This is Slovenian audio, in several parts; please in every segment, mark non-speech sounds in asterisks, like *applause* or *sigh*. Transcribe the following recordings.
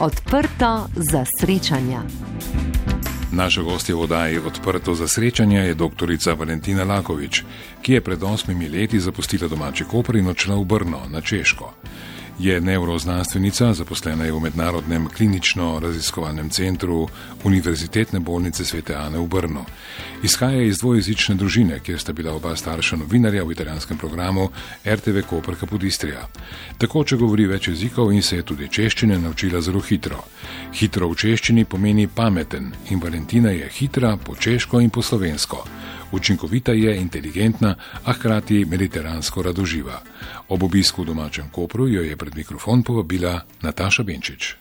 Odprto za srečanja. Naša gostja v oddaji Odprto za srečanje je dr. Valentina Lakovič, ki je pred osmimi leti zapustila domači Koper in odšla v Brno na Češko. Je neuroznanstvenica, zaposlena je v Mednarodnem klinično-raziskovalnem centru Univerzitetne bolnice Svete Ane v Brnu. Izhaja iz dvojezične družine, kjer sta bila oba starša novinarja v italijanskem programu RTV Koper Kapodistrija. Tako, če govori več jezikov in se je tudi češčine naučila zelo hitro. Hitro v češčini pomeni pameten in Valentina je hitra po češko in po slovensko. Učinkovita je, inteligentna, a hkrati mediteransko radoživa. Ob obisku v domačem Kopru jo je pred mikrofon povabila Nataša Benčič.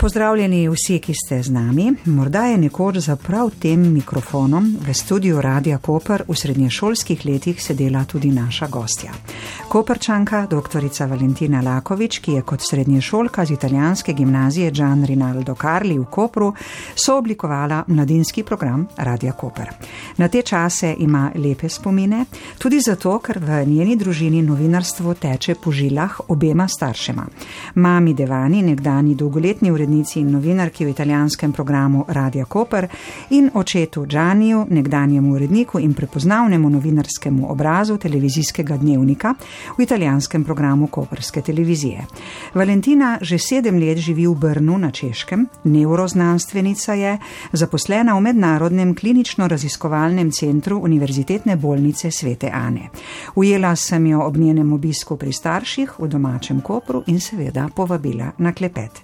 Pozdravljeni vsi, ki ste z nami. Morda je nekoč za prav tem mikrofonom v studiu Radia Koper v srednješolskih letih sedela tudi naša gostja. Koperčanka, dr. Valentina Lakovič, ki je kot srednješolka z italijanske gimnazije Gian Rinaldo Carli v Kopru sooblikovala mladinski program Radia Koper. Na te čase ima lepe spomine, tudi zato, ker v njeni družini novinarstvo teče po žilah obema staršema. Mami Devani, nekdani dolgoletni urednik, urednici in novinarki v italijanskem programu Radia Koper in očetu Džaniju, nekdanjemu uredniku in prepoznavnemu novinarskemu obrazu televizijskega dnevnika v italijanskem programu Koperske televizije. Valentina že sedem let živi v Brnu na Češkem, neuroznanstvenica je, zaposlena v mednarodnem klinično-raziskovalnem centru Univerzitetne bolnice Svete Ane. Ujela sem jo ob njenem obisku pri starših v domačem Kopru in seveda povabila na klepet.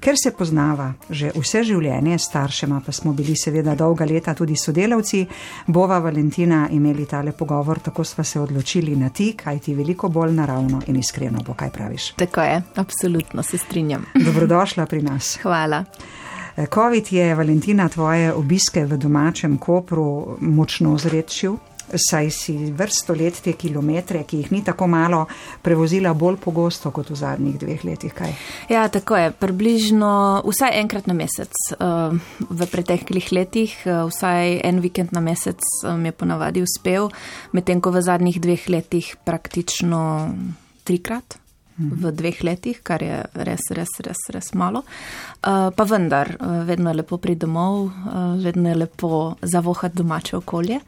Ker se poznava že vse življenje, staršema pa smo bili seveda dolga leta tudi sodelavci, bova Valentina imeli tale pogovor, tako sva se odločili na ti, kaj ti veliko bolj naravno in iskreno bo, kaj praviš. Tako je, absolutno se strinjam. *laughs* Dobrodošla pri nas. Hvala. COVID je Valentina tvoje obiske v domačem Kopru močno zredčil saj si vrsto let te kilometre, ki jih ni tako malo, prevozila bolj pogosto kot v zadnjih dveh letih. Kaj? Ja, tako je. Približno vsaj enkrat na mesec uh, v preteklih letih, uh, vsaj en vikend na mesec um, je ponavadi uspel, medtem ko v zadnjih dveh letih praktično trikrat. V dveh letih, kar je res, res, res, res malo. Pa vendar, vedno je lepo priti domov, vedno je lepo zavohati domače okolje.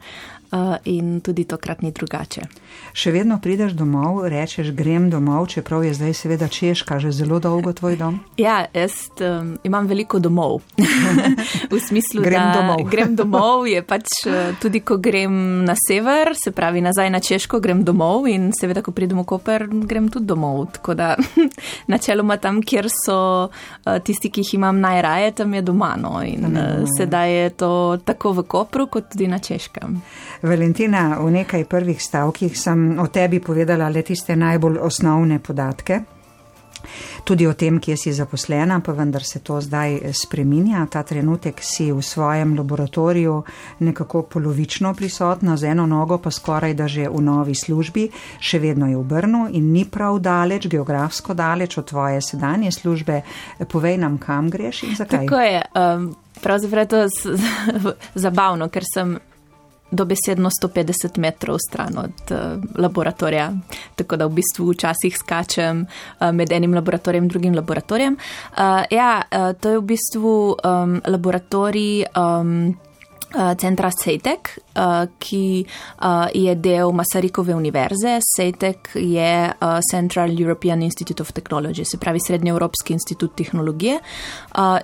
In tudi tokrat ni drugače. Še vedno prideš domov, rečeš, grem domov, čeprav je zdaj seveda Češka že zelo dolgo tvoj dom? *laughs* Ja, jaz um, imam veliko domov. *laughs* v smislu, grem da domov. grem domov je pač tudi, ko grem na sever, se pravi nazaj na Češko, grem domov in seveda, ko pridem v Koper, grem tudi domov. Tako da *laughs* načeloma tam, kjer so uh, tisti, ki jih imam najraje, tam je doma. No. In uh, sedaj je to tako v Kopru, kot tudi na Češkem. Valentina, v nekaj prvih stavkih sem o tebi povedala le tiste najbolj osnovne podatke. Tudi o tem, kje si zaposlena, pa vendar se to zdaj spreminja. Ta trenutek si v svojem laboratoriju nekako polovično prisotna, z eno nogo pa skoraj da že v novi službi, še vedno je v Brnu in ni prav daleč, geografsko daleč od tvoje sedanje službe. Povej nam, kam greš in zakaj. Tako je. Um, pravzaprav je to *laughs* zabavno, ker sem dobesedno 150 metrov stran od uh, laboratorija. Tako da v bistvu včasih skačem uh, med enim laboratorijem in drugim laboratorijem. Uh, ja, uh, to je v bistvu um, laboratorij. Um, Centra Sejtek, ki je del Masarikove univerze. Sejtek je Central European Institute of Technology, se pravi Srednjeevropski institut tehnologije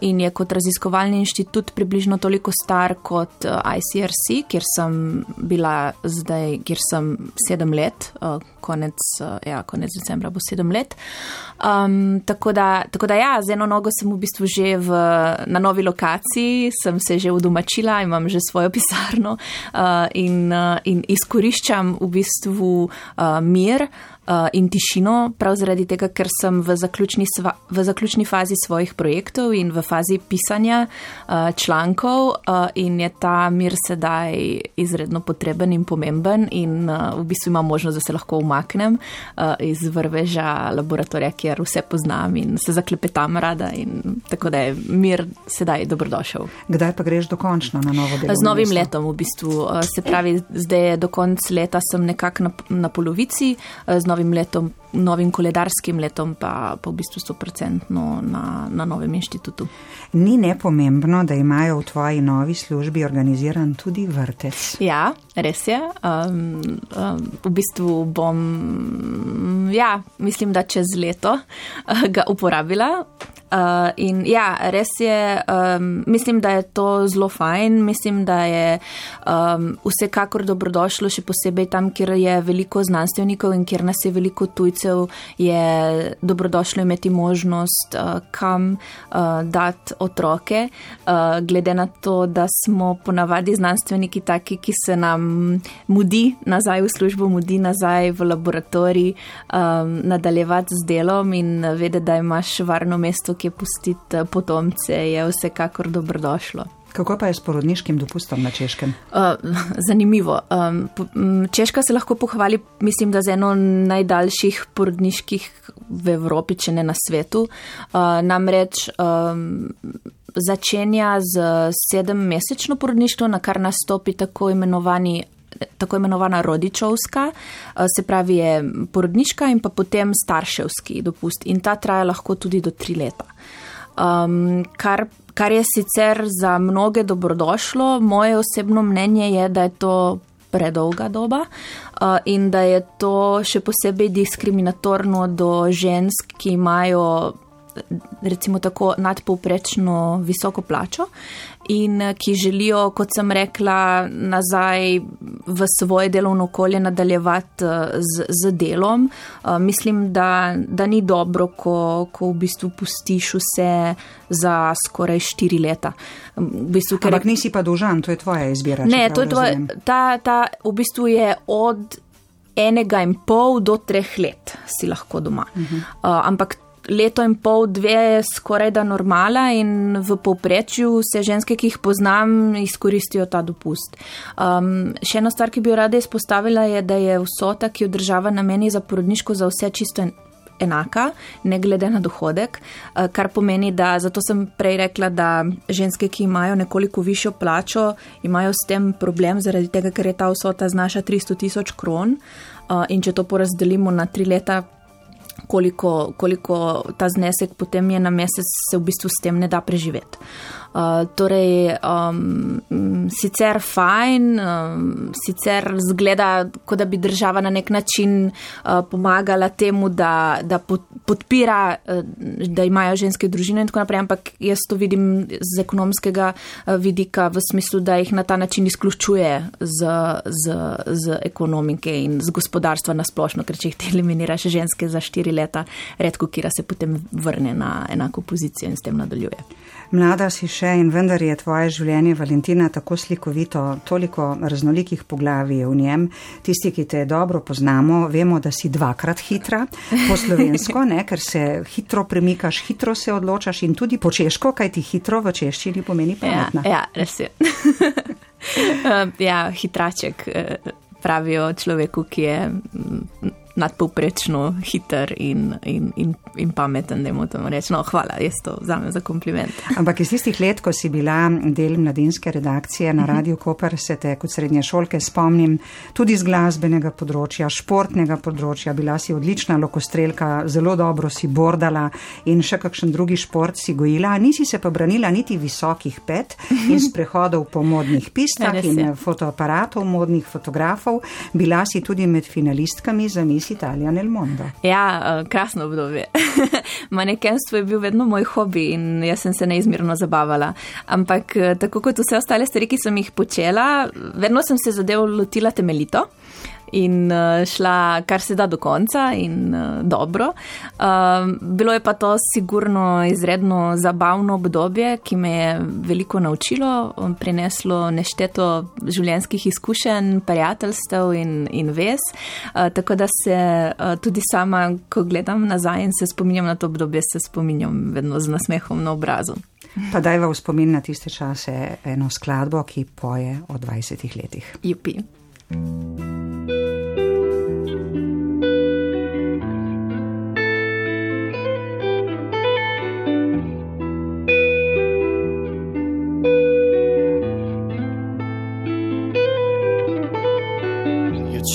in je kot raziskovalni inštitut približno toliko star kot ICRC, kjer sem bila zdaj, kjer sem sedem let, konec, ja, konec decembra bo sedem let. Um, tako, da, tako da ja, z eno nogo sem v bistvu že v, na novi lokaciji, sem se že udomačila, imam že svojo pisarno uh, in, uh, in izkoriščam v bistvu uh, mir. uh, in tišino, prav zaradi tega, ker sem v zaključni, sva, v zaključni fazi svojih projektov in v fazi pisanja uh, člankov, uh, in je ta mir sedaj izredno potreben in pomemben, in uh, v bistvu imam možnost, da se lahko umaknem uh, iz vrveža laboratorija, kjer vse poznam in se zaklepetam rada, in tako da je mir sedaj dobrodošel. Kdaj pa greš dokončno na novo delo? Z novim mesto? letom, v bistvu. Uh, se pravi, zdaj je do konca leta sem nekako na, na polovici. Uh, novim letom, novim koledarskim letom, pa, pa v bistvu 100% na, na novem inštitutu. Ni nepomembno, da imajo v tvoji novi službi organiziran tudi vrtec. Ja, res je. Um, um, v bistvu bom, ja, mislim, da čez leto uh, *laughs* ga uporabila. Uh, in ja, res je, um, mislim, da je to zelo fajn, mislim, da je um, vsekakor dobrodošlo, še posebej tam, kjer je veliko znanstvenikov in kjer nas je veliko tujcev, je dobrodošlo imeti možnost, uh, kam uh, dati otroke, uh, glede na to, da smo ponavadi znanstveniki taki, ki se nam mudi nazaj v službo, mudi nazaj v laboratorij, um, nadaljevati z delom in vedeti, da imaš varno mesto, kje pustiti potomce, je vsekakor dobrodošlo. Kako pa je s porodniškim dopustom na češkem? Uh, zanimivo. Um, Češka se lahko pohvali, mislim, da z eno najdaljših porodniških v Evropi, če ne na svetu. Uh, namreč um, začenja z sedemmesečno porodništvo, na kar nastopi tako imenovani tako imenovana rodičovska, eh, se pravi je porodniška in pa potem starševski dopust in ta traja lahko tudi do tri leta. Um, kar, kar je sicer za mnoge dobrodošlo, moje osebno mnenje je, da je to predolga doba uh, in da je to še posebej diskriminatorno do žensk, ki imajo recimo tako nadpovprečno visoko plačo in eh, ki želijo, kot sem rekla, nazaj v svoje delovno okolje nadaljevati eh, z, z delom. Eh, mislim, da, da ni dobro, ko, ko v bistvu pustiš vse za skoraj štiri leta. V bistvu, Ampak je... nisi pa dolžan, to je tvoja izbira. Ne, to je tvoja, ta, ta v bistvu je od enega in pol do treh let si lahko doma. Uh -huh. uh, ampak leto in pol, dve je skoraj da normala in v povprečju se ženske, ki jih poznam, izkoristijo ta dopust. Um, še ena stvar, ki bi jo rada izpostavila, je, da je vsota, ki jo država nameni za porodniško, za vse čisto enaka, ne glede na dohodek, uh, kar pomeni, da zato sem prej rekla, da ženske, ki imajo nekoliko višjo plačo, imajo s tem problem, zaradi tega, ker je ta vsota znaša 300 tisoč kron. Uh, in če to porazdelimo na tri leta, koliko, koliko ta znesek potem je na mesec, se v bistvu s tem ne da preživeti. Uh, torej, um, sicer fajn, um, sicer zgleda, kot da bi država na nek način uh, pomagala temu, da, da podpira, uh, da imajo ženske družine in tako naprej, ampak jaz to vidim z ekonomskega uh, vidika v smislu, da jih na ta način izključuje z, z, z ekonomike in z gospodarstva nasplošno, ker če jih eliminiraš ženske za štiri leta, redko kira se potem vrne na enako pozicijo in s tem nadaljuje. Mlada si še in vendar je tvoje življenje, Valentina, tako slikovito, toliko raznolikih poglavij v njem. Tisti, ki te dobro poznamo, vemo, da si dvakrat hitra po *laughs* slovensko, ne, ker se hitro premikaš, hitro se odločaš in tudi po češko, kaj ti hitro v češčini pomeni ja, pametna. Ja, ja res je. *laughs* ja, hitraček eh, pravijo človeku, ki je nadpovprečno hiter in, in, in, in pameten, da mu to rečem. No, hvala, jaz to vzamem za kompliment. Ampak iz tistih let, ko si bila del mladinske redakcije na mhm. Radio Koper, se te kot srednje šolke spomnim tudi z glasbenega področja, športnega področja. Bila si odlična lokostrelka, zelo dobro si bordala in še kakšen drugi šport si gojila. Nisi se pa branila niti visokih pet in sprehodov *laughs* po modnih pistah in fotoaparatov, modnih fotografov. Bila si tudi med finalistkami za mis Miss Italia nel mondo. Ja, eh, krasno obdobje. *laughs* Manekenstvo je bil vedno moj hobi in jaz sem se neizmerno zabavala. Ampak tako kot vse ostale stvari, ki sem jih počela, vedno sem se zadev lotila temeljito. In uh, šla kar se da do konca in uh, dobro. Uh, bilo je pa to sigurno izredno zabavno obdobje, ki me je veliko naučilo, prineslo nešteto življenjskih izkušenj, prijateljstev in, in vez. Tako da se tudi sama, ko gledam nazaj in se spominjam na to obdobje, se spominjam vedno z nasmehom na obrazu. Pa daj v spomin na tiste čase eno skladbo, ki poje o 20 letih. Jupi. Io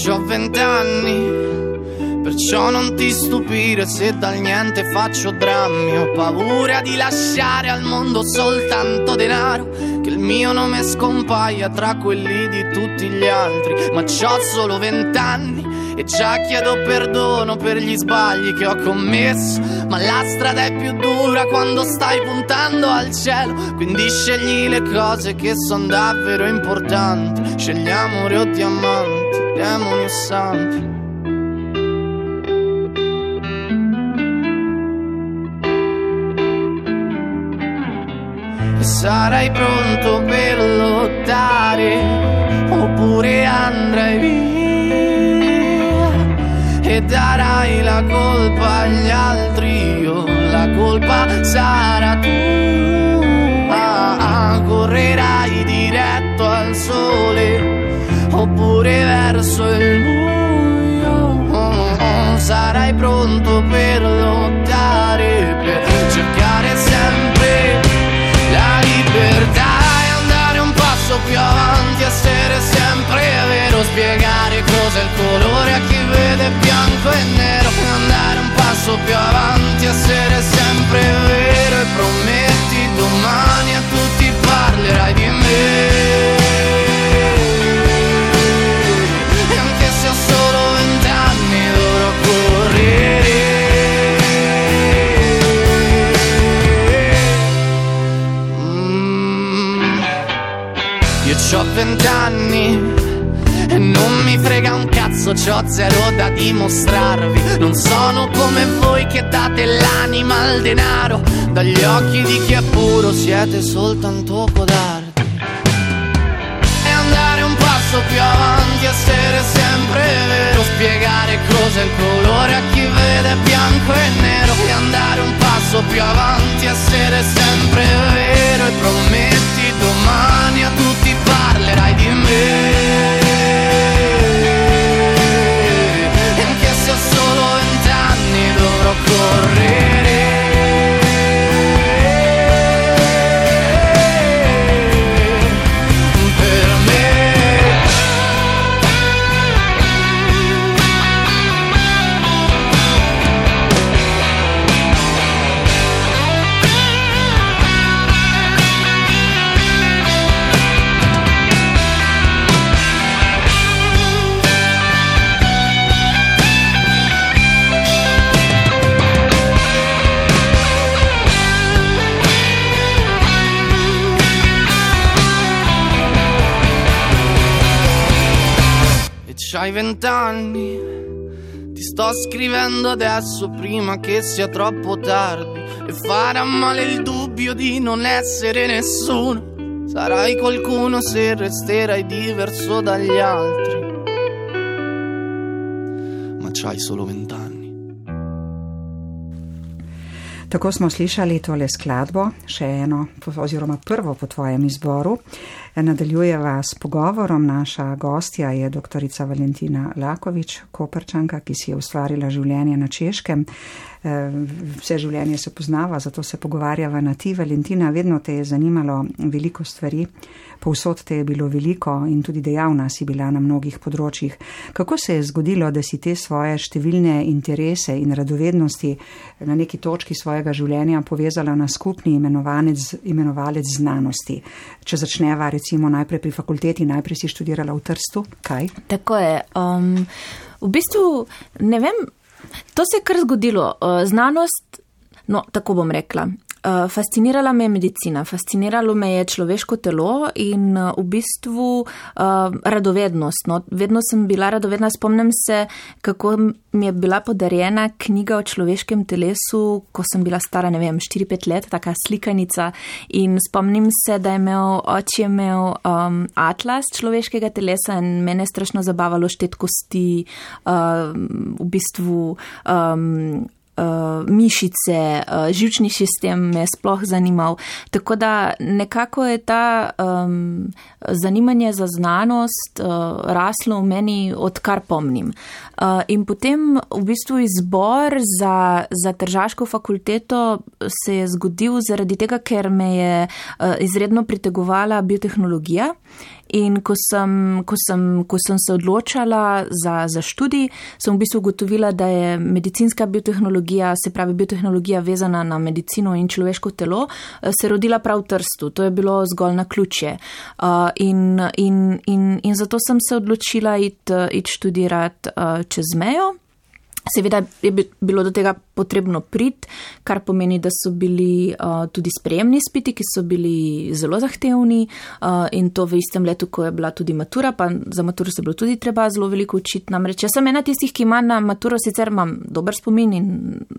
ho vent'anni, perciò non ti stupire se dal niente faccio drammi. Ho paura di lasciare al mondo soltanto denaro, che il mio nome scompaia tra quelli di tutti gli altri. Ma ho solo vent'anni e già chiedo perdono per gli sbagli che ho commesso. Ma la strada è più dura quando stai puntando al cielo. Quindi scegli le cose che sono davvero importanti. Scegli amore o diamanti demoni o santi. E sarai pronto per lottare oppure andrai via. E darai la colpa agli altri io la colpa sarà tua. Correrai diretto al sole oppure verso il buio. Sarai pronto per lottare, per cercare sempre la libertà e andare un passo più avanti, essere sempre vero, spiegare cos'è il colore a chi vede bianco e nero, andare un passo più avanti, essere sempre vero e prometti domani Ho vent'anni e non mi frega un cazzo, c'ho zero da dimostrarvi. Non sono come voi che date l'anima al denaro. Dagli occhi di chi è puro siete soltanto codardi. E andare un passo più avanti, essere sempre vero. Spiegare cos'è il colore a chi vede bianco e nero. E andare un passo più avanti, essere sempre vero. E prometti domani a tutti parlerai di me. Vent'anni, ti sto scrivendo adesso prima che sia troppo tardi e farà male il dubbio di non essere nessuno. Sarai qualcuno se resterai diverso dagli altri. Ma c'hai solo vent'anni. Tako smo slišali tole skladbo, še eno, oziroma prvo po tvojem izboru. Nadaljujeva s pogovorom. Naša gostja je dr. Valentina Lakovič, koprčanka, ki si je ustvarila življenje na Češkem. Vse življenje se poznava, zato se pogovarjava na ti. Valentina, vedno te je zanimalo veliko stvari, povsod te je bilo veliko in tudi dejavna si bila na mnogih področjih. Kako se je zgodilo, da si te svoje številne interese in radovednosti na neki točki svojega življenja povezala na skupni imenovalec znanosti? Če začneva recimo najprej pri fakulteti, najprej si študirala v Trstu, kaj? Tako je. Um, v bistvu ne vem, to se je kar zgodilo. Uh, znanost, no tako bom rekla. Uh, fascinirala me je medicina, fasciniralo me je človeško telo in uh, v bistvu uh, radovednost. No, vedno sem bila radovedna, spomnim se, kako mi je bila podarjena knjiga o človeškem telesu, ko sem bila stara, ne vem, 4-5 let, taka slikanica. In spomnim se, da je imel oče imel um, atlas človeškega telesa in mene je strašno zabavalo štet kosti, uh, v bistvu. Um, mišice, uh, žilčni sistem me sploh zanimal. Tako da nekako je ta um, zanimanje za znanost uh, raslo v meni, odkar pomnim. Uh, in potem v bistvu izbor za, za Tržaško fakulteto se je zgodil zaradi tega, ker me je uh, izredno pritegovala biotehnologija. In ko sem, ko sem, ko sem se odločala za, za študij, sem v bistvu ugotovila, da je medicinska biotehnologija, se pravi biotehnologija vezana na medicino in človeško telo, se rodila prav v Trstu. To je bilo zgolj na ključje. Uh, in, in, in, in zato sem se odločila iti it študirati uh, čez mejo. Seveda je bilo do tega potrebno priti, kar pomeni, da so bili uh, tudi sprejemni spiti, ki so bili zelo zahtevni uh, in to v istem letu, ko je bila tudi matura, pa za maturo se je bilo tudi treba zelo veliko učiti. Namreč jaz sem ena tistih, ki ima na maturo sicer imam dober spomin in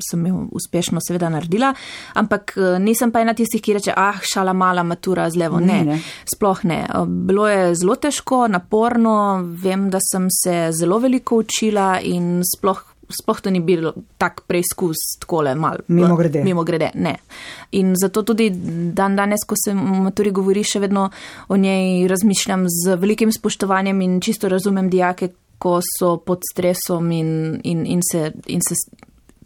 sem jo uspešno seveda naredila, ampak uh, nisem pa ena tistih, ki reče, ah, šala mala matura z levo. Ne, ne. sploh ne. Bilo je zelo težko, naporno, vem, da sem se zelo veliko učila in sploh sploh to ni bil tak preizkus, tako le malo. Mimo grede. Mimo grede, ne. In zato tudi dan danes, ko se o maturi govori, še vedno o njej razmišljam z velikim spoštovanjem in čisto razumem dijake, ko so pod stresom in, in, in, se, in se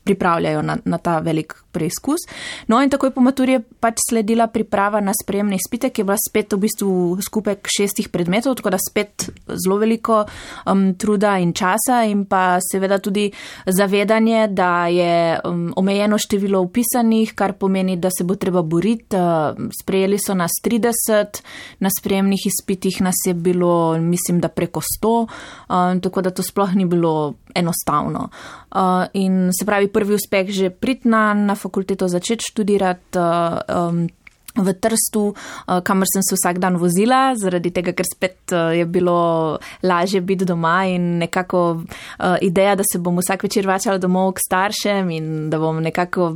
pripravljajo na, na ta velik preizkus. No in takoj po maturi je pač sledila priprava na sprejemne izpite, ki je bila spet v bistvu skupek šestih predmetov, tako da spet zelo veliko um, truda in časa in pa seveda tudi zavedanje, da je um, omejeno število upisanih, kar pomeni, da se bo treba boriti. Uh, sprejeli so nas 30, na sprejemnih izpitih nas je bilo, mislim, da preko 100, um, tako da to sploh ni bilo enostavno. Uh, in se pravi, prvi uspeh že priti na, na fakulteto, začeti študirati. Um, V Trstu, uh, kamor sem se vsak dan vozila, zaradi tega, ker spet uh, je bilo lažje biti doma in nekako ideja, da se bom vsak večer vračala domov k staršem in da bom nekako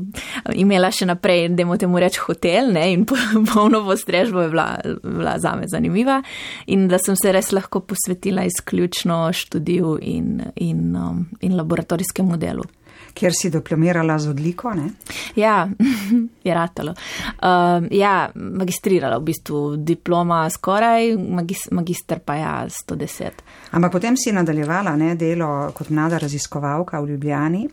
imela še naprej, da mu temu reč hotel ne, in *laughs* polno postrežbo je bila, bila zame zanimiva in da sem se res lahko posvetila izključno študiju in, in, in laboratorijskemu delu kjer si diplomirala z odliko. Ne? Ja, *laughs* je ratalo. Uh, ja, magistrirala v bistvu diploma skoraj, magis, magister pa ja 110. Ampak potem si nadaljevala ne, delo kot mlada raziskovalka v Ljubljani.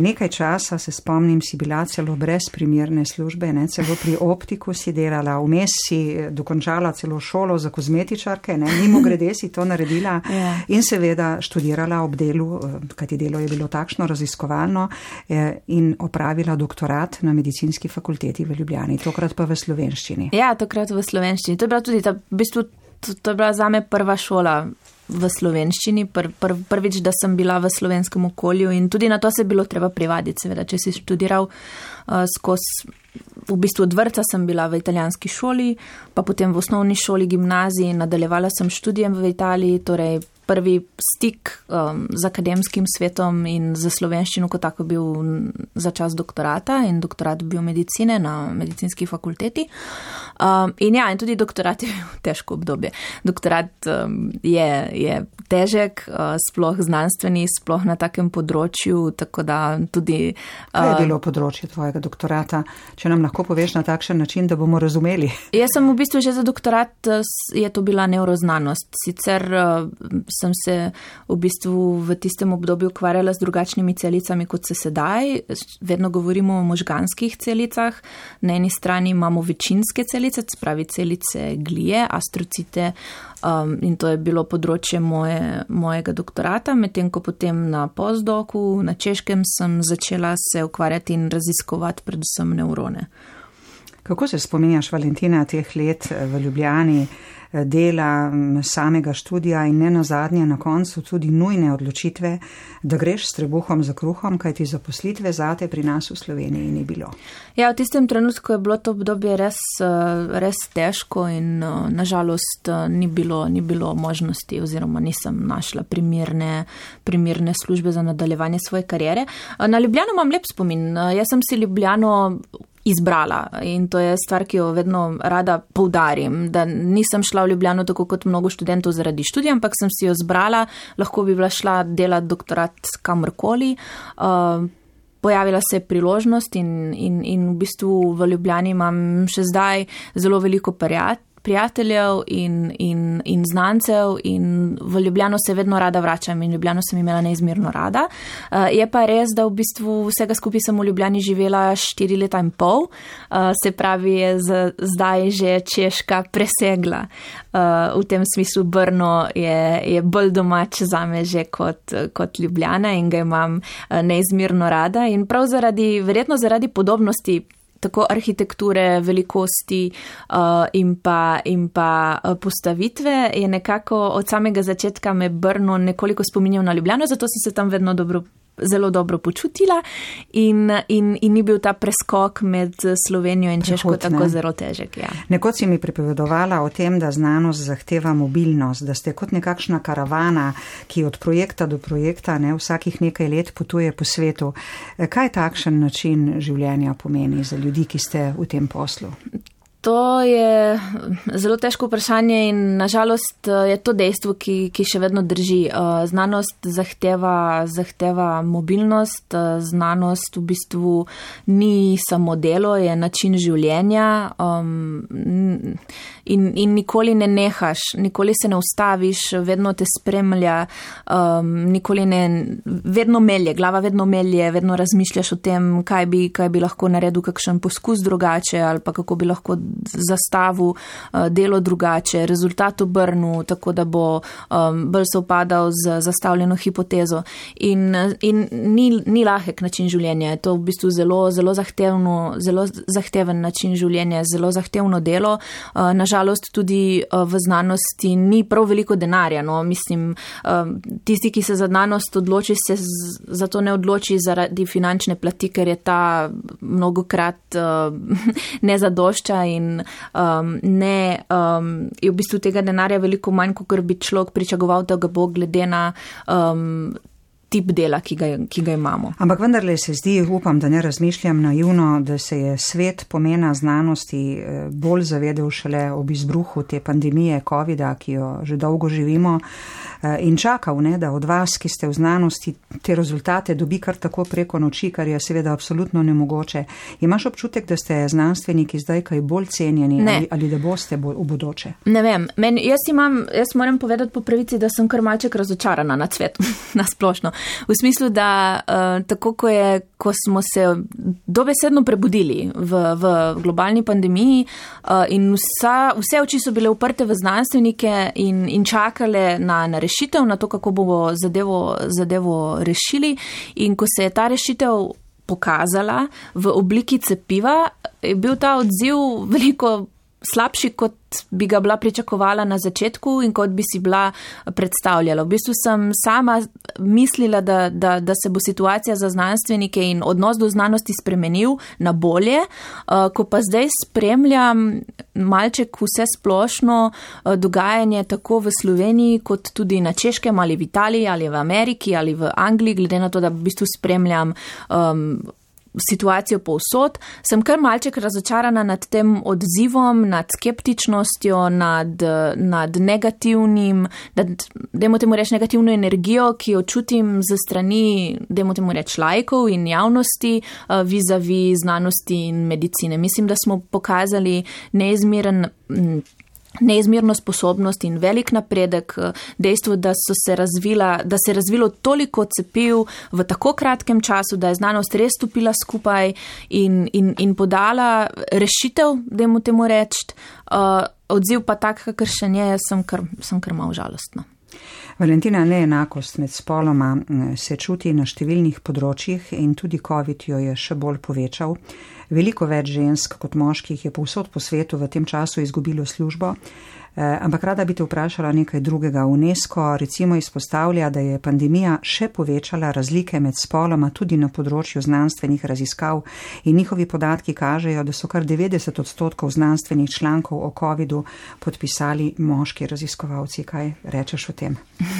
Nekaj časa se spomnim, si bila celo brez primerne službe, ne, celo pri optiku si delala, vmes si dokončala celo šolo za kozmetičarke, ne, mimo grede si to naredila *laughs* ja. in seveda študirala ob delu, kajti delo je bilo takšno raziskovalno eh, in opravila doktorat na medicinski fakulteti v Ljubljani, tokrat pa v slovenščini. Ja, tokrat v slovenščini. To je bila tudi ta, v bistvu, to, to je bila zame prva šola v slovenščini, pr, pr, prvič, da sem bila v slovenskem okolju in tudi na to se je bilo treba privaditi, seveda, če si študiral uh, skozi. V bistvu od vrca sem bila v italijanski šoli, pa potem v osnovni šoli, gimnaziji, nadaljevala sem študijem v Italiji, torej prvi stik um, z akademskim svetom in za slovenščino kot tako bil za čas doktorata in doktorat biomedicine na medicinski fakulteti. Um, in ja, in tudi doktorat je bil *laughs* težko obdobje. Doktorat um, je, je težek, uh, sploh znanstveni, sploh na takem področju, tako da tudi. Uh, Kaj je bilo področje tvojega doktorata, če nam lahko poveš na takšen način, da bomo razumeli? Jaz sem v bistvu že za doktorat, uh, je to bila neuroznanost. Sicer uh, sem se v bistvu v tistem obdobju ukvarjala z drugačnimi celicami, kot se sedaj. Vedno govorimo o možganskih celicah. Na eni strani imamo večinske celice, spravi celice glije, astrocite. Um, in to je bilo področje moje, mojega doktorata, medtem ko potem na postdoku na Češkem sem začela se ukvarjati in raziskovati predvsem neurone. Kako se spominjaš, Valentina, teh let v Ljubljani? dela, samega študija in ne nazadnje na koncu tudi nujne odločitve, da greš s trebuhom za kruhom, kaj ti zaposlitve zate pri nas v Sloveniji ni bilo. Ja, v tistem trenutku je bilo to obdobje res, res težko in nažalost ni bilo, ni bilo možnosti oziroma nisem našla primerne, primerne službe za nadaljevanje svoje karijere. Na Ljubljano imam lep spomin. Jaz sem si Ljubljano izbrala in to je stvar, ki jo vedno rada poudarim, da nisem šla v Ljubljano tako kot mnogo študentov zaradi študija, ampak sem si jo izbrala, lahko bi bila šla delati doktorat kamorkoli. Uh, Pojavila se je priložnost in, in, in v bistvu v Ljubljani imam še zdaj zelo veliko prijat, prijateljev in, in, in znancev in v Ljubljano se vedno rada vračam in Ljubljano sem imela neizmerno rada. Uh, je pa res, da v bistvu vsega skupaj sem v Ljubljani živela štiri leta in pol, uh, se pravi, je zdaj že Češka presegla. Uh, v tem smislu Brno je, je bolj domač za me že kot, kot Ljubljana in ga imam neizmerno rada in prav zaradi, verjetno zaradi podobnosti tako arhitekture, velikosti uh, in, pa, in pa uh, postavitve, je nekako od samega začetka me Brno nekoliko spominjal na Ljubljano, zato sem se tam vedno dobro zelo dobro počutila in, in, in ni bil ta preskok med Slovenijo in Češko Prehod, tako ne. zelo težek. Ja. Nekoč si mi pripovedovala o tem, da znanost zahteva mobilnost, da ste kot nekakšna karavana, ki od projekta do projekta ne, vsakih nekaj let potuje po svetu. Kaj takšen način življenja pomeni za ljudi, ki ste v tem poslu? To je zelo težko vprašanje in nažalost eh, je to dejstvo, ki, ki še vedno drži. Eh, znanost zahteva, zahteva mobilnost, eh, znanost v bistvu ni samo delo, je način življenja um, in, in nikoli ne nehaš, nikoli se ne ustaviš, vedno te spremlja, um, nikoli ne, vedno melje, glava vedno melje, vedno razmišljaš o tem, kaj bi, kaj bi lahko naredil, kakšen poskus drugače ali pa kako bi lahko zastavil eh, delo drugače, rezultat obrnil, tako da bo um, bolj se upadal z zastavljeno hipotezo. In, in ni, ni lahek način življenja, je to v bistvu zelo, zelo, zahtevno, zelo zahteven način življenja, zelo zahtevno delo. Uh, nažalost tudi uh, v znanosti ni prav veliko denarja. No? Mislim, uh, tisti, ki se za znanost odloči, se za to ne odloči zaradi finančne plati, ker je ta mnogokrat *laughs* uh, ne zadošča in ne, je v bistvu tega denarja veliko manj, kot bi človek pričakoval, da ga bo glede na. Tip dela, ki ga, ki ga imamo. Ampak vendarle se zdi, upam, da ne razmišljam naivno, da se je svet pomena znanosti eh, bolj zavedel šele ob izbruhu te pandemije COVID-a, ki jo že dolgo živimo. Eh, in čakal, ne, da od vas, ki ste v znanosti, te rezultate dobi kar tako preko noči, kar je seveda absolutno nemogoče. Imaš občutek, da ste znanstveniki zdaj kaj bolj cenjeni ali, ali da boste bolj v bodoče? Ne vem. Men, jaz, imam, jaz moram povedati po pravici, da sem kar malček razočarana nad svetom, *laughs* nasplošno. V smislu, da uh, tako, ko, je, ko smo se dobesedno prebudili v, v globalni pandemiji uh, in vsa, vse oči so bile uprte v znanstvenike in, in čakale na, na rešitev, na to, kako bomo zadevo, zadevo rešili. In ko se je ta rešitev pokazala v obliki cepiva, je bil ta odziv veliko slabši, kot bi ga bila pričakovala na začetku in kot bi si bila predstavljala. V bistvu sem sama mislila, da, da, da se bo situacija za znanstvenike in odnos do znanosti spremenil na bolje, uh, ko pa zdaj spremljam malček vse splošno uh, dogajanje tako v Sloveniji, kot tudi na Češkem ali v Italiji ali v Ameriki ali v Angliji, glede na to, da v bistvu spremljam. Um, situacijo povsod, sem kar malček razočarana nad tem odzivom, nad skeptičnostjo, nad, nad negativnim, dajmo temu reči, negativno energijo, ki jo čutim ze strani, dajmo temu reči, lajkov in javnosti uh, vizavi znanosti in medicine. Mislim, da smo pokazali neizmeren. Neizmerno sposobnost in velik napredek, eh, dejstvo, da, se, razvila, da se je razvilo toliko cepiv v tako kratkem času, da je znanost res stopila skupaj in, in, in podala rešitev, da jim temu reči, uh, odziv pa tak, kakor še nje, sem kar, sem kar malo žalostna. Valentina, neenakost med spoloma se čuti na številnih področjih in tudi COVID jo je še bolj povečal. Veliko več žensk kot moških je povsod po svetu v tem času izgubilo službo. Ampak rada bi te vprašala nekaj drugega. UNESCO recimo izpostavlja, da je pandemija še povečala razlike med spoloma tudi na področju znanstvenih raziskav in njihovi podatki kažejo, da so kar 90 odstotkov znanstvenih člankov o COVID-u podpisali moški raziskovalci. Kaj rečeš o tem? *laughs*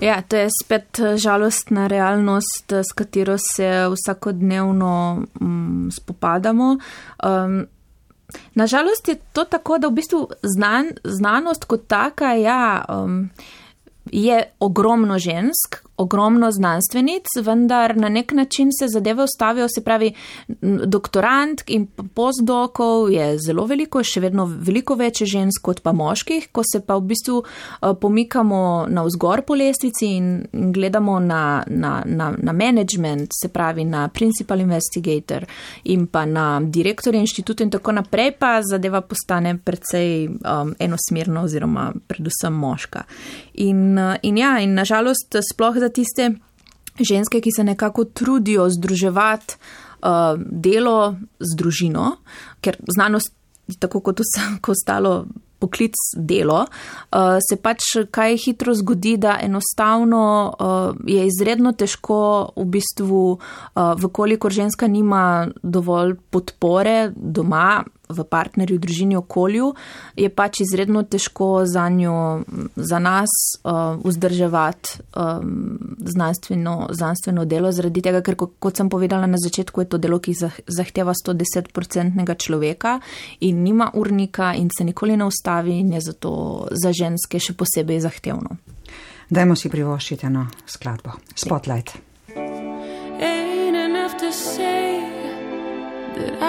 Ja, to je spet žalostna realnost, s katero se vsakodnevno um, spopadamo. Um, Nažalost je to tako, da v bistvu znan, znanost kot taka ja, um, je ogromno žensk, ogromno znanstvenic, vendar na nek način se zadeve ustavijo, se pravi, doktorant in postdokov je zelo veliko, še vedno veliko več žensk kot pa moških, ko se pa v bistvu eh, pomikamo na vzgor po lestvici in gledamo na, na, na, na management, se pravi na principal investigator in pa na direktorje inštituta in tako naprej, pa zadeva postane precej um, enosmerno oziroma predvsem moška. In, uh, in ja, in nažalost sploh za tiste ženske, ki se nekako trudijo združevati uh, delo z družino, ker znanost, tako kot vse *laughs* ostalo, poklic delo, uh, se pač kaj hitro zgodi, da enostavno uh, je izredno težko v bistvu, uh, vkolikor ženska nima dovolj podpore doma, v partnerju, družini, okolju, je pač izredno težko za njo, za nas, uh, vzdrževati um, znanstveno, znanstveno delo, zaradi tega, ker, kot sem povedala na začetku, je to delo, ki zahteva 110-procentnega človeka in nima urnika in se nikoli ne ustavi in je zato za ženske še posebej zahtevno. Dajmo si privoščiti eno skladbo. Spotlight. Ain't enough to say that I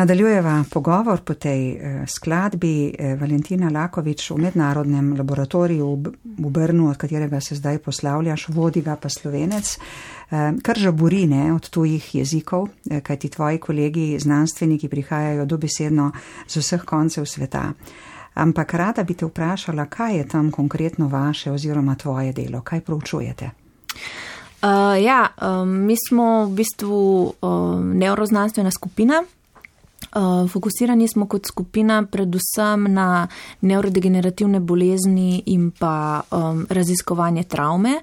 Nadaljujeva pogovor po tej eh, skladbi eh, Valentina Lakovič v mednarodnem laboratoriju v Brnu, od katerega se zdaj poslavljaš, vodi ga pa slovenec, eh, kar žaburi ne od tujih jezikov, kajti tvoji kolegi znanstveniki prihajajo dobesedno z vseh koncev sveta. Ampak rada bi te vprašala, kaj je tam konkretno vaše oziroma tvoje delo, kaj proučujete? Uh, ja, um, mi smo v bistvu um, neuroznanstvena skupina. Uh, fokusirani smo kot skupina predvsem na neurodegenerativne bolezni in pa um, raziskovanje travme.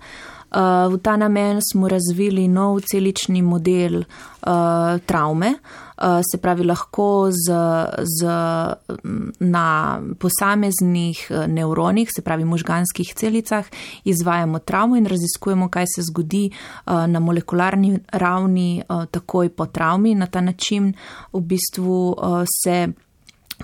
Uh, v ta namen smo razvili nov celični model uh, travme. Uh, Eh, se pravi, lahko z, z, na posameznih eh, nevronih, se pravi možganskih celicah, izvajamo travmo in raziskujemo, kaj se zgodi eh, na molekularni ravni takoj po travmi. Na ta način v bistvu se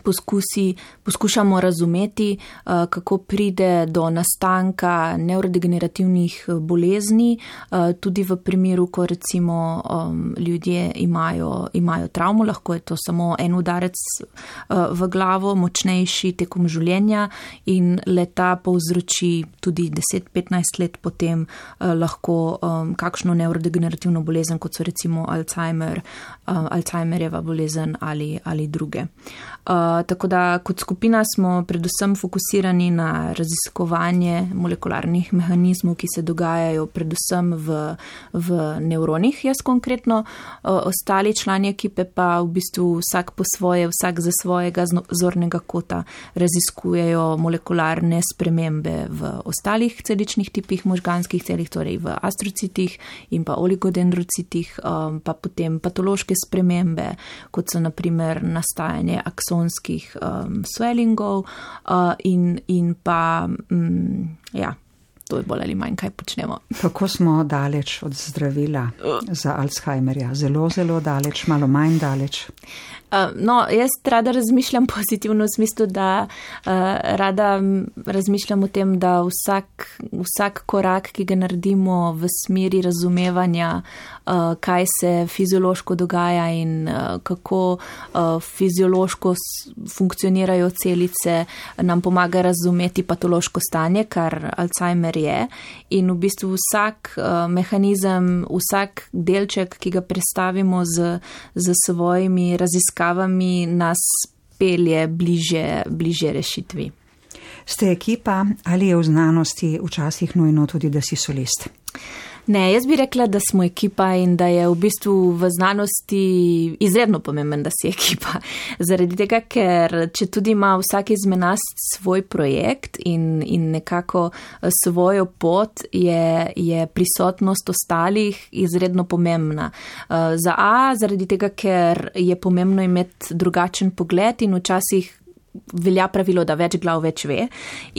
poskusi, poskušamo razumeti, eh, kako pride do nastanka neurodegenerativnih eh, bolezni, eh, tudi v primeru, ko recimo ljudje imajo, imajo travmo, lahko je to samo en udarec v glavo, močnejši tekom življenja in leta povzroči tudi 10-15 let potem lahko kakšno neurodegenerativno bolezen, kot so recimo Alzheimer, Alzheimerjeva bolezen ali, ali druge. Tako da kot skupina smo predvsem fokusirani na raziskovanje molekularnih mehanizmov, ki se dogajajo predvsem v, v nevronih, jaz konkretno. Ostali člani ekipe pa v bistvu vsak po svoje, vsak za svojega zornega kota raziskujejo molekularne spremembe v ostalih celičnih tipih možganskih celih, torej v astrocitih in pa oligodendrocitih, pa potem patološke spremembe, kot so naprimer nastajanje aksonskih um, swellingov uh, in, in pa, um, ja, to je bolj ali manj, kaj počnemo. *laughs* Kako smo daleč od zdravila za Alzheimerja? Zelo, zelo daleč, malo manj daleč. No, jaz rada razmišljam *laughs* pozitivno v smislu, da uh, rada razmišljam o tem, da vsak, vsak korak, ki ga naredimo v smeri razumevanja, uh, kaj se fiziološko dogaja in uh, kako uh, fiziološko funkcionirajo celice, nam pomaga razumeti patološko stanje, kar Alzheimer je. In v bistvu vsak uh, mehanizem, vsak delček, ki ga predstavimo z, z svojimi raziskavami, raziskavami nas pelje bliže, bliže rešitvi. Ste ekipa ali je v znanosti včasih nujno tudi, da si solist? Ne, jaz bi rekla, da smo ekipa in da je v bistvu v znanosti izredno pomemben, da si *laughs* ekipa. Zaradi tega, ker če tudi ima vsak izmed nas svoj projekt in, in nekako eh, svojo pot, je, je prisotnost ostalih izredno pomembna. Eh, za A, zaradi tega, ker je pomembno imeti drugačen pogled in včasih velja pravilo, da več glav več ve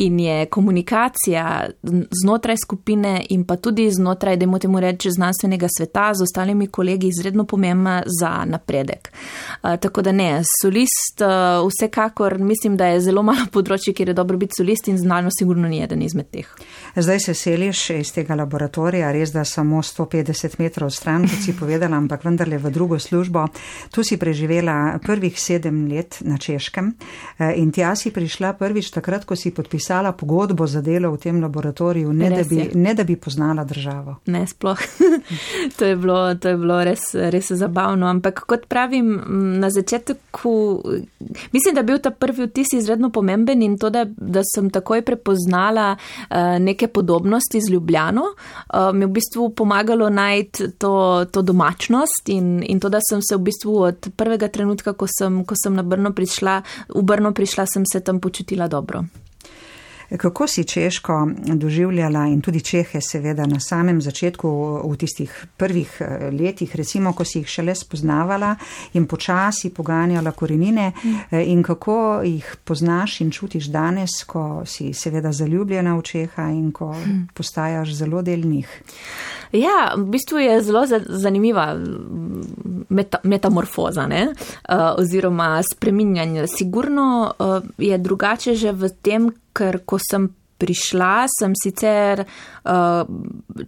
in je komunikacija znotraj skupine in pa tudi znotraj, da moramo reči, znanstvenega sveta z ostalimi kolegi izredno pomembna za napredek. Uh, tako da ne, solist, uh, vsekakor mislim, da je zelo malo področje, kjer je dobro biti solist in znano sigurno ni eden izmed teh. Zdaj se seliš iz tega laboratorija, res da samo 150 metrov stran, kot si povedala, ampak vendarle v drugo službo. Tu si preživela prvih sedem let na Češkem. Eh, in tja si prišla prvič takrat, ko si podpisala pogodbo za delo v tem laboratoriju, ne, da bi, ne da bi poznala državo. Ne, sploh. *laughs* to, je bilo, to je bilo res, res zabavno. Ampak kot pravim, na začetku, mislim, da je bil ta prvi vtis izredno pomemben in to, da, da sem takoj prepoznala uh, neke podobnosti z Ljubljano, uh, mi je v bistvu pomagalo najti to, to domačnost in, in to, da sem se v bistvu od prvega trenutka, ko sem, ko sem na Brno prišla, v Brno prišla, sem se tam počutila dobro. Kako si Češko doživljala in tudi Čehe, seveda, na samem začetku, v tistih prvih eh, letih, recimo, ko si jih šele spoznavala in počasi poganjala korenine, mm. in kako jih poznaš in čutiš danes, ko si seveda zaljubljena v Čeha in ko postajaš zelo del njih? Ja, v bistvu je zelo zanimiva meta, metamorfoza ne? uh, oziroma spreminjanje. Sigurno je drugače že v tem, ker ko sem prišla, sem sicer uh,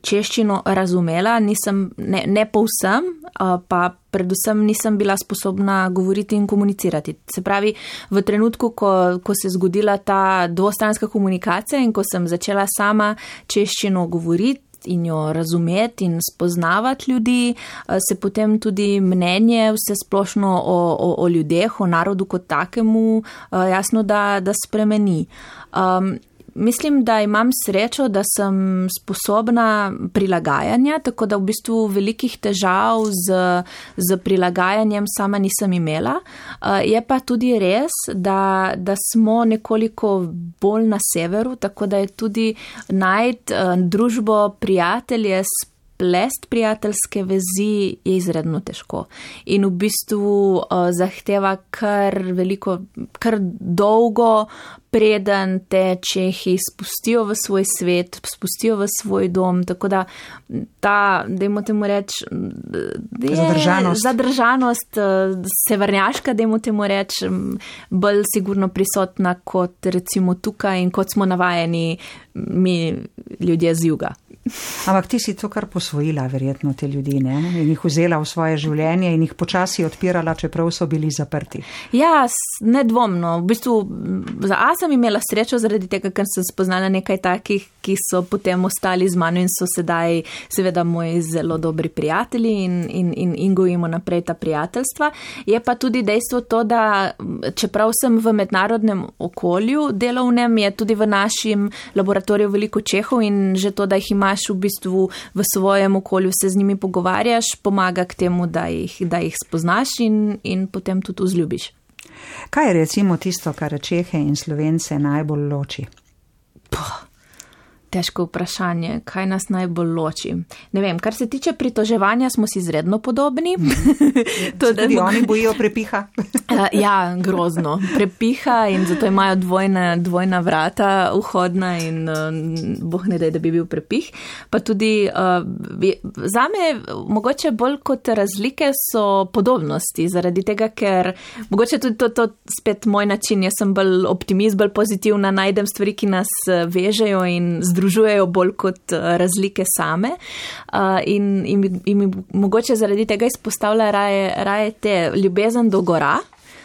češčino razumela, nisem, ne, ne povsem, uh, pa predvsem nisem bila sposobna govoriti in komunicirati. Se pravi, v trenutku, ko, ko se je zgodila ta dvostranska komunikacija in ko sem začela sama češčino govoriti, in jo razumeti in spoznavati ljudi, eh, se potem tudi mnenje vse splošno o, o, o ljudeh, o narodu kot takemu, eh, jasno, da, da spremeni. Um, mislim, da imam srečo, da sem sposobna prilagajanja, tako da v bistvu velikih težav z, z prilagajanjem sama nisem imela. Uh, je pa tudi res, da, da smo nekoliko bolj na severu, tako da je tudi najti uh, družbo prijatelje s plest prijateljske vezi je izredno težko in v bistvu uh, zahteva kar veliko, kar dolgo, preden te čehi spustijo v svoj svet, spustijo v svoj dom. Tako da ta, dajmo temu reči, zadržanost, zadržanost severnjaška, dajmo temu reči, bolj sigurno prisotna kot recimo tukaj in kot smo navajeni mi ljudje z juga. Ampak ti si to kar posvojila, verjetno te ljudi, ne? in jih vzela v svoje življenje in jih počasi odpirala, čeprav so bili zaprti. Ja, nedvomno. V bistvu, za A sem imela srečo zaradi tega, ker sem spoznala nekaj takih, ki so potem ostali z mano in so sedaj seveda moji zelo dobri prijatelji in, in, in, in gojimo naprej ta prijateljstva. Je pa tudi dejstvo to, da čeprav sem v mednarodnem okolju delovnem, je tudi v našem laboratoriju veliko čehov in že to, da jih imaš imaš v bistvu v svojem okolju, se z njimi pogovarjaš, pomaga k temu, da jih, da jih spoznaš in, in potem tudi vzljubiš. Kaj je recimo tisto, kar Čehe in Slovence najbolj loči? Puh težko vprašanje, kaj nas najbolj loči. Ne vem, kar se tiče pritoževanja, smo si izredno podobni. *laughs* to, da tudi oni bojijo prepiha. *laughs* Eh, ja, grozno. Prepiha in zato imajo dvojna, dvojna vrata vhodna in uh, boh ne da, da bi bil prepih. Pa tudi uh, za me mogoče bolj kot razlike so podobnosti, zaradi tega, ker mogoče tudi to, to spet moj način, jaz sem bolj optimist, bolj pozitivna, najdem stvari, ki nas vežejo in združujejo združujejo bolj kot eh, razlike same. Uh, in, in, in mogoče zaradi tega izpostavlja raje, raje te ljubezen do gora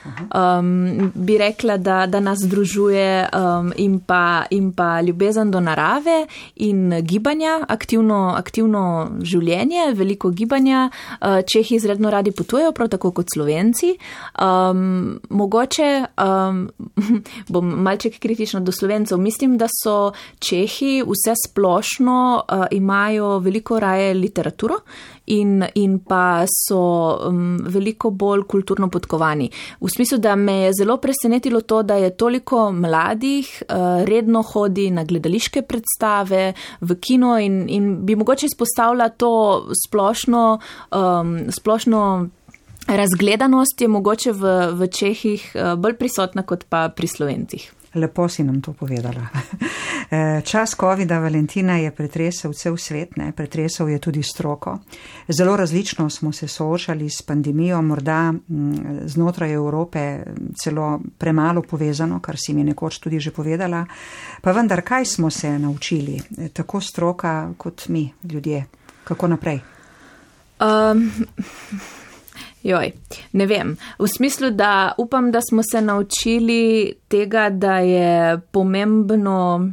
um, bi rekla, da, da nas združuje um, in, pa, in pa ljubezen do narave in gibanja, aktivno, aktivno življenje, veliko gibanja. Uh, Čehi izredno radi potujejo, prav tako kot slovenci. Um, mogoče um, *laughs* bom malček kritična do slovencev. Mislim, da so Čehi vse splošno uh, imajo veliko raje literaturo in, in pa so um, veliko bolj kulturno podkovani. V smislu, da me je zelo presenetilo to, da je toliko mladih uh, redno hodi na gledališke predstave, v kino in, in bi mogoče izpostavila to splošno, um, splošno razgledanost je mogoče v, v Čehih uh, bolj prisotna kot pa pri Slovencih. Lepo si nam to povedala. *laughs* Eh, čas COVID-a Valentina je pretresel cel svet, ne? pretresel je tudi stroko. Zelo različno smo se soočali s pandemijo, morda znotraj Evrope celo premalo povezano, kar si mi nekoč tudi že povedala. Pa vendar, kaj smo se naučili, eh, tako stroka kot mi, ljudje? Kako naprej? Um, Joj, ne vem. V smislu, da upam, da smo se naučili tega, da je pomembno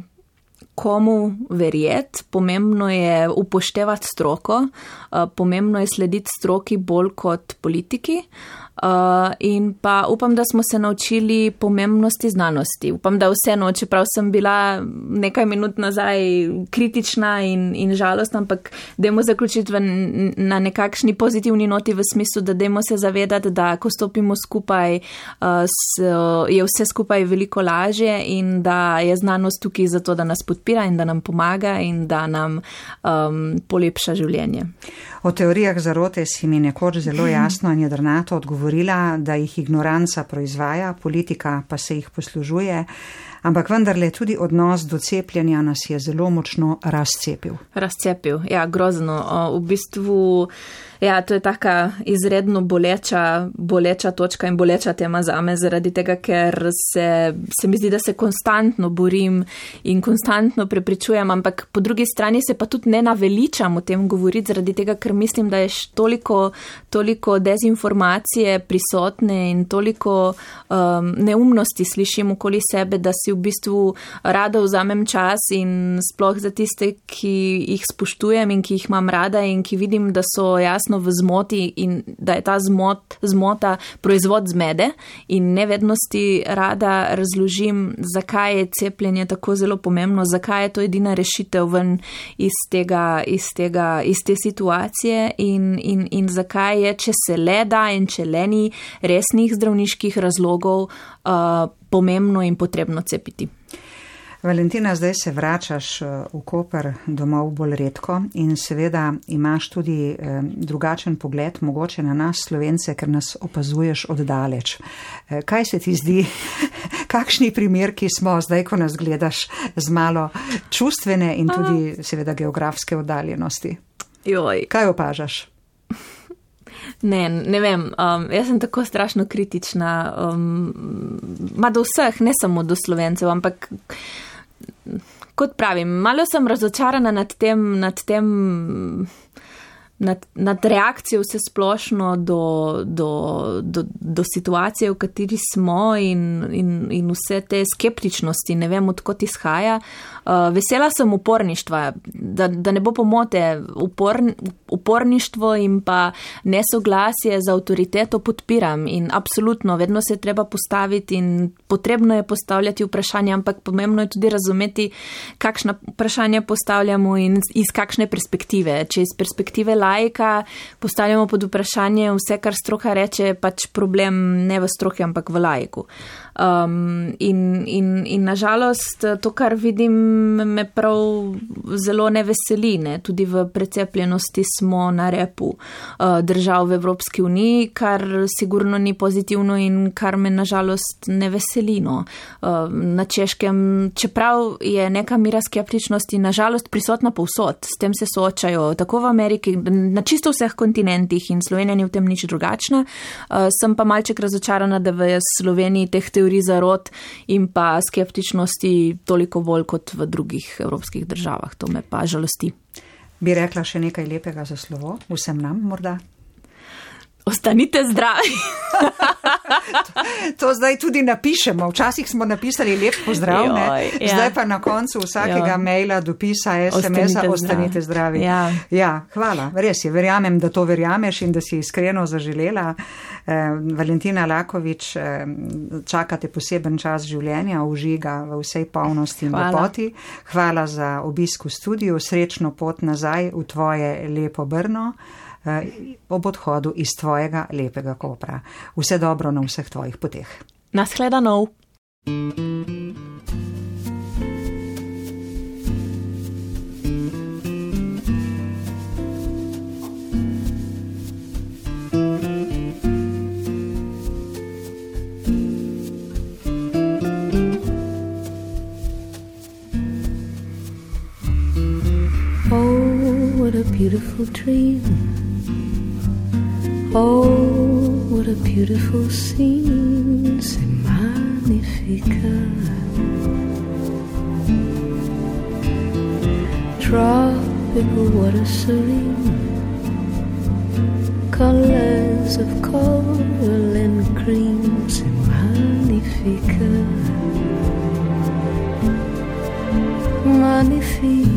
komu verjeti, pomembno je upoštevati stroko, pomembno je slediti stroki bolj kot politiki. Uh, in pa upam, da smo se naučili pomembnosti znanosti. Upam, da vseeno, čeprav sem bila nekaj minut nazaj kritična in, in žalostna, ampak dajmo zaključiti v, na nekakšni pozitivni noti v smislu, da dajmo se zavedati, da ko stopimo skupaj, uh, s, je vse skupaj veliko lažje in da je znanost tukaj zato, da nas podpira in da nam pomaga in da nam um, polepša življenje. O teorijah zarote si mi nekoč zelo *clears throat* jasno in jedrnato odgovorila, da jih ignoranca proizvaja, politika pa se jih poslužuje. Ampak vendarle tudi odnos do cepljenja nas je zelo močno razcepil. Razcepil, ja, grozno. V bistvu. Ja, to je taka izredno boleča, boleča točka in boleča tema za me, zaradi tega, ker se, se mi zdi, da se konstantno borim in konstantno prepričujem, ampak po drugi strani se pa tudi ne naveličam o tem govoriti, zaradi tega, ker mislim, da je toliko, toliko dezinformacije prisotne in toliko um, neumnosti slišim okoli sebe, da si v bistvu rada vzamem čas in sploh za tiste, ki jih spoštujem in ki jih imam rada in ki vidim, da so jasno jasno v zmoti in da je ta zmot, zmota proizvod zmede in nevednosti rada razložim, zakaj je cepljenje tako zelo pomembno, zakaj je to edina rešitev ven iz, tega, iz, tega, iz te situacije in, in, in zakaj je, če se le da in če le ni resnih zdravniških razlogov, uh, pomembno in potrebno cepiti. Valentina, zdaj se vračaš eh, v Koper domov bolj redko in seveda imaš tudi eh, drugačen pogled mogoče na nas, slovence, ker nas opazuješ oddaleč. Eh, kaj se ti zdi, *laughs* kakšni primerki smo zdaj, ko nas gledaš z malo čustvene in tudi seveda geografske oddaljenosti? Joj. Kaj opažaš? *laughs* Ne, ne vem, um, jaz sem tako strašno kritična, um, ma do vseh, ne samo do slovencev, ampak kot pravim, malo sem razočarana nad tem, nad tem nad, nad reakcijo vse splošno do, do, do, do situacije, v kateri smo in, in, in vse te skeptičnosti, ne vem, odkot izhaja. Uh, vesela sem uporništva, da, da ne bo pomote, upor, uporništvo in pa nesoglasje z avtoriteto podpiram in absolutno, vedno se je treba postaviti in potrebno je postavljati vprašanja, ampak pomembno je tudi razumeti, kakšna vprašanja postavljamo in iz kakšne perspektive. Če iz perspektive laika postavljamo pod vprašanje vse, kar stroka reče, pač problem ne v stroki, ampak v laiku. Um, in, in, in nažalost, to, kar vidim, me prav zelo ne veseli. Ne? Tudi v precepljenosti smo na repu uh, držav v Evropski uniji, kar sigurno ni pozitivno in kar me nažalost ne veseli. No? Uh, na češkem, čeprav je neka mira skeptičnosti nažalost prisotna povsod, s tem se soočajo tako v Ameriki, na čisto vseh kontinentih in Slovenija ni v tem nič drugačna. Uh, sem pa malček razočarana, da v Sloveniji teh teorij teorij zarot in pa skeptičnosti toliko bolj kot v drugih evropskih državah. To me pa žalosti. Bi rekla še nekaj lepega za slovo, vsem nam morda? Ostanite zdravi. *laughs* to, to zdaj tudi napišemo. Včasih smo napisali lep pozdrav, Joj, ja. zdaj pa na koncu vsakega jo. maila, dopisa, SMS-a, ostanite, ostanite zdravi. Ja. ja, hvala. Res je, verjamem, da to verjameš in da si iskreno zaželela. Eh, Valentina Lakovič, eh, čakate poseben čas življenja, užiga v vsej polnosti in lepoti. Hvala za obisk v studiu, srečno pot nazaj v tvoje lepo Brno. Eh, ob odhodu iz tvojega lepega kopra. Vse dobro na vseh tvojih poteh. Naschledanov. Oh, what a beautiful dream. Oh, what a beautiful scene, c'est magnifique. Tropical water serene, colors of coral and cream, c'est magnifique. Magnifique.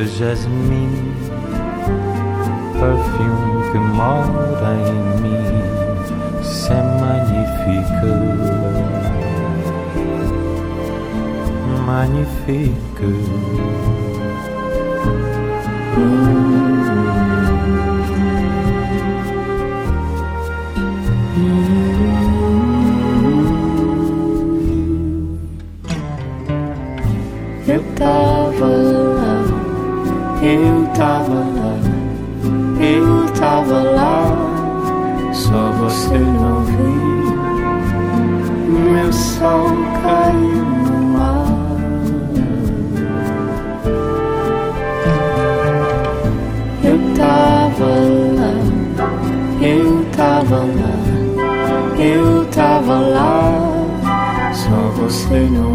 de jasmim, perfume que mora em mim, se magnifique, magnifique. Senhor.